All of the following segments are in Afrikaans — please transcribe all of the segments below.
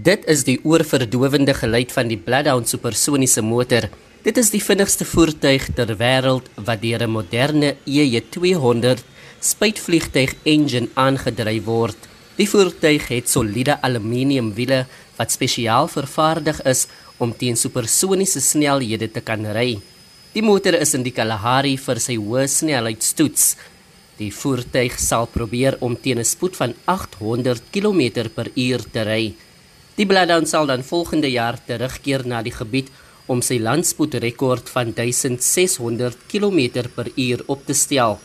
Dit is die oorverdowende geluid van die Bloodhound supersoniese motor. Dit is die vinnigste voertuig ter wêreld wat deur 'n moderne EJ200 spuitvliegtuig engine aangedryf word. Die voertuig het soliede aluminium wiele wat spesiaal vervaardig is om teen supersoniese snelhede te kan ry. Die motor is in die Kalahari vir sy hoë snelheidstoets. Die voertuig sal probeer om teen 'n spoed van 800 km/h te ry. Die Bloodhound sal dan volgende jaar terugkeer na die gebied om sy landspoedrekord van 1600 km/h op te stel.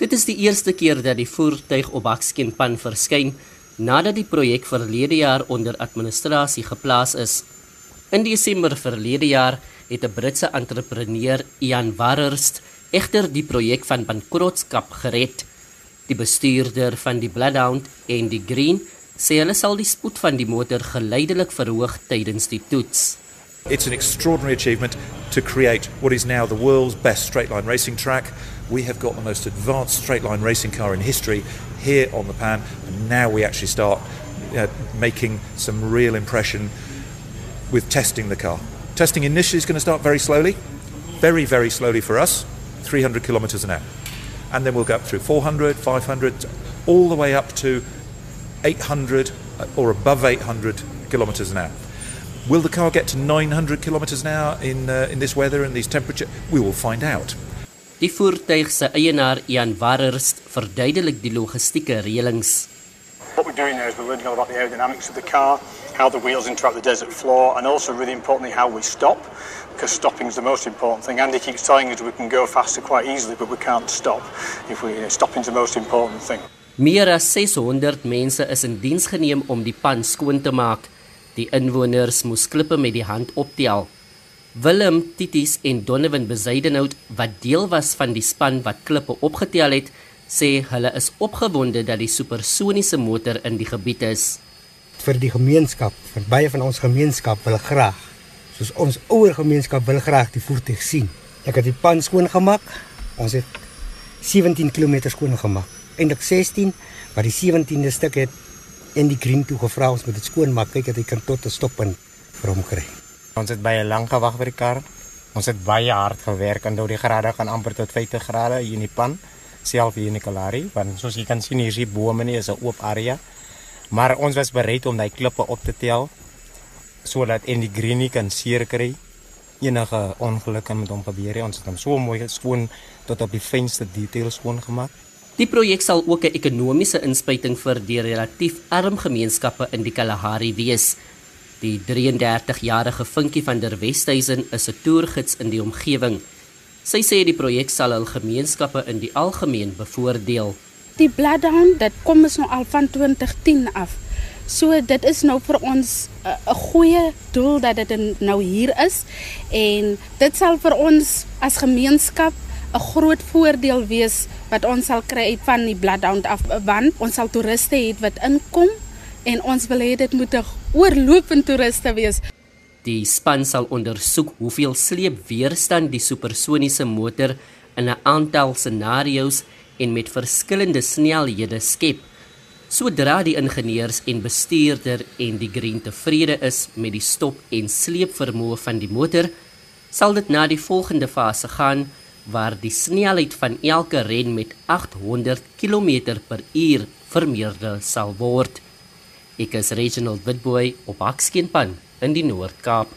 Dit is die eerste keer dat die voertuig op Bakskenpan verskyn nadat die projek verlede jaar onder administrasie geplaas is. In Desember verlede jaar het 'n Britse entrepreneur, Ian Warhurst, egter die projek van bankrotskap gered. Die bestuurder van die Bloodhound, Andy Green, sê hulle sal die spoed van die motor geleidelik verhoog tydens die toets. It's an extraordinary achievement to create what is now the world's best straight line racing track. We have got the most advanced straight line racing car in history here on the pan, and now we actually start uh, making some real impression with testing the car. Testing initially is going to start very slowly, very, very slowly for us, 300 kilometers an hour. And then we'll go up through 400, 500, all the way up to 800 or above 800 kilometers an hour. Will the car get to 900 kilometers an hour in uh, in this weather and these temperatures? We will find out. Die voertuig se eienaar Ian Warhurst verduidelik die logistieke reëlings. What we're doing there is we're learning all about the aerodynamics of the car, how the wheels interact with the desert floor, and also really importantly how we stop, because stopping is the most important thing. Andy keeps telling us we can go faster quite easily, but we can't stop. If we, stopping is the most important thing. Meer as 600 mense is in diens geneem om die pan skoon te maak. Die inwoners moes klippe met die hand optel. Willem Titis en Donovan Bezuidenhout wat deel was van die span wat klippe opgetel het, sê hulle is opgewonde dat die supersoniese motor in die gebied is. Vir die gemeenskap, vir baie van ons gemeenskap wil graag, soos ons ouer gemeenskap wil graag die voertuig sien. Ek het die pan skoon gemaak. Ons het 17 km skoon gemaak eintlik 16, maar die 17de stuk het in die green toe gevra ons moet dit skoon maak kyk dat hy kan tot 'n stoppunt vir hom kry. Ons het baie lank gewag vir die kar. Ons het baie hard gewerk en nou die grade gaan amper tot 50 grade hier in die pan self hier in die Kalahari want soos jy kan sien hier is die bome nie is 'n oop area. Maar ons was bereid om daai klippe op te tel sodat in die green kan seer kry enige ongeluk kan met hom gebeur. Ons het hom so mooi skoon tot op die fynste details skoon gemaak. Die projek sal ook 'n ekonomiese inspuiting vir die relatief arm gemeenskappe in die Kalahari wees. Die 33-jarige Vinkie van der Westhuizen is 'n toergids in die omgewing. Sy sê die projek sal hul gemeenskappe in die algemeen bevoordeel. Die Bloodhound, dit kom ons nou al van 2010 af. So dit is nou vir ons 'n goeie doel dat dit nou hier is en dit sal vir ons as gemeenskap 'n groot voordeel wees wat ons sal kry van die Bloodhound af want ons sal toeriste hê wat inkom en ons wil hê dit moet 'n oorlopende toeriste wees. Die span sal ondersoek hoeveel sleepweerstand die supersoniese motor in 'n aantal scenario's en met verskillende snelhede skep. Sodra die ingenieurs en bestuurder en die green tevrede is met die stop en sleepvermoë van die motor, sal dit na die volgende fase gaan waar die snelheid van elke ren met 800 km/h vermeerder sal word. Ek is Reginald Witboy op Akskenpan in die Noord-Kaap.